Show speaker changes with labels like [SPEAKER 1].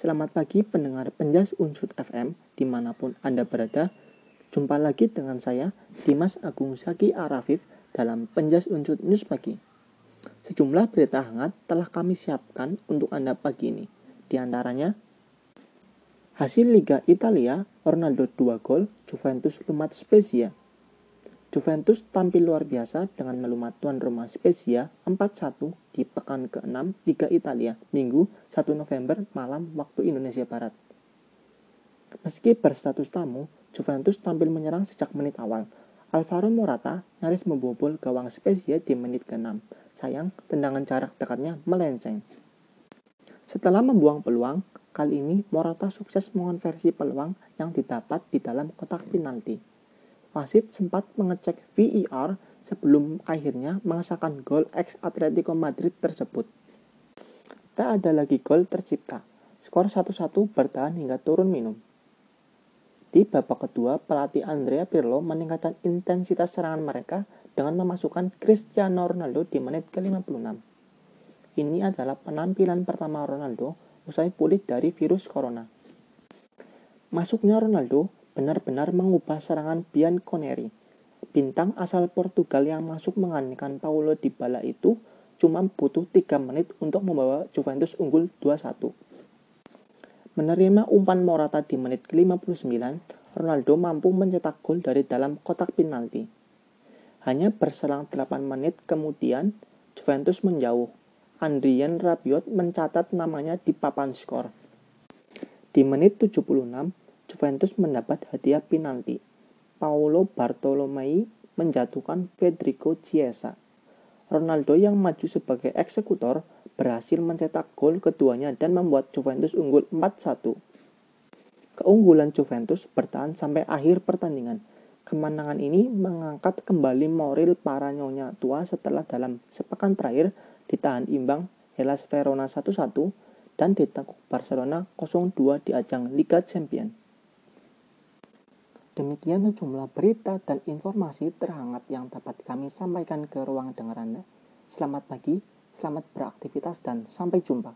[SPEAKER 1] Selamat pagi pendengar Penjas Unsut FM di mana pun Anda berada. Jumpa lagi dengan saya, Dimas Agung Saki Arafif dalam Penjas Unsut News Pagi. Sejumlah berita hangat telah kami siapkan untuk Anda pagi ini. Di antaranya, hasil Liga Italia, Ronaldo 2 gol, Juventus lumat Spezia. Juventus tampil luar biasa dengan melumat tuan rumah Spezia 4-1 di pekan ke-6 Liga Italia, Minggu 1 November malam waktu Indonesia Barat. Meski berstatus tamu, Juventus tampil menyerang sejak menit awal. Alvaro Morata nyaris membobol gawang Spezia di menit ke-6. Sayang, tendangan jarak dekatnya melenceng. Setelah membuang peluang, kali ini Morata sukses mengonversi peluang yang didapat di dalam kotak penalti wasit sempat mengecek VAR sebelum akhirnya mengesahkan gol ex Atletico Madrid tersebut. Tak ada lagi gol tercipta. Skor 1-1 bertahan hingga turun minum. Di babak kedua, pelatih Andrea Pirlo meningkatkan intensitas serangan mereka dengan memasukkan Cristiano Ronaldo di menit ke-56. Ini adalah penampilan pertama Ronaldo usai pulih dari virus corona. Masuknya Ronaldo benar-benar mengubah serangan Bianconeri. Bintang asal Portugal yang masuk menggantikan Paulo Dybala itu cuma butuh 3 menit untuk membawa Juventus unggul 2-1. Menerima umpan Morata di menit ke-59, Ronaldo mampu mencetak gol dari dalam kotak penalti. Hanya berselang 8 menit kemudian, Juventus menjauh. Andrian Rabiot mencatat namanya di papan skor. Di menit 76, Juventus mendapat hadiah penalti. Paolo Bartolomei menjatuhkan Federico Chiesa. Ronaldo yang maju sebagai eksekutor berhasil mencetak gol keduanya dan membuat Juventus unggul 4-1. Keunggulan Juventus bertahan sampai akhir pertandingan. Kemenangan ini mengangkat kembali moral para nyonya tua setelah dalam sepekan terakhir ditahan imbang Hellas Verona 1-1 dan ditekuk Barcelona 0-2 di ajang Liga Champions. Demikian sejumlah berita dan informasi terhangat yang dapat kami sampaikan ke ruang dengar Anda. Selamat pagi, selamat beraktivitas, dan sampai jumpa.